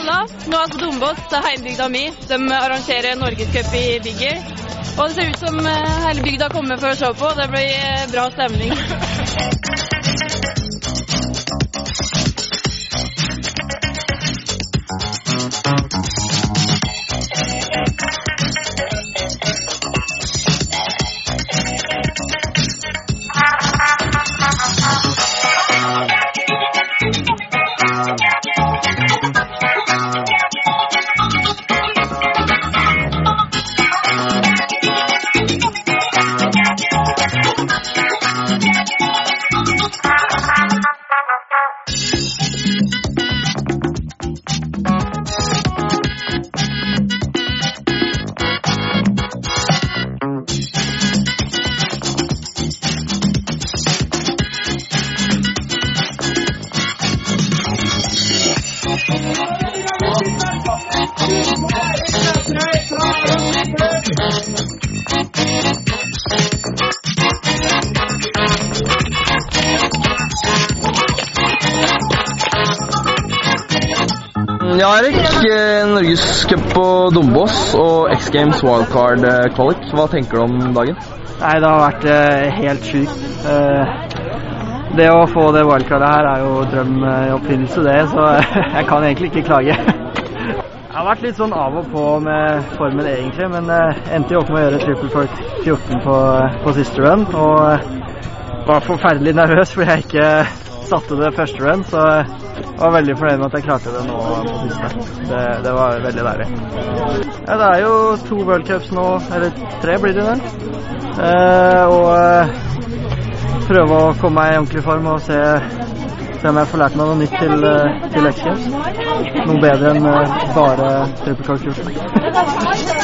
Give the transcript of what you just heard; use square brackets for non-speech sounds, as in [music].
nå er på Dombås, heimbygda mi. De arrangerer norgescup i Bigger. Og det ser ut som eh, hele bygda kommer for å se på. Det blir eh, bra stemning. Ja, Erik. eh, Norgescup på Dombås og X Games wildcard Qualic. kvalik. Hva tenker du om dagen? Nei, det har vært eh, helt sjukt. Eh, det å få det wildcardet her er jo drøm eh, i oppfinnelse, det. Så [laughs] jeg kan egentlig ikke klage. Jeg har vært litt sånn av og på med formen egentlig, men eh, endte jo opp med å gjøre triple folk 14 på, på siste run. Og eh, var forferdelig nervøs fordi jeg ikke satte det første run, så jeg var veldig fornøyd med at jeg klarte det nå på siste. Det, det var veldig deilig. Ja, det er jo to World Cups nå, eller tre blir det vel. Eh, og eh, prøve å komme meg i ordentlig form og se, se om jeg får lært meg noe nytt til, eh, til Games. Noe bedre enn eh, bare trippelkakekurset. 14. [laughs]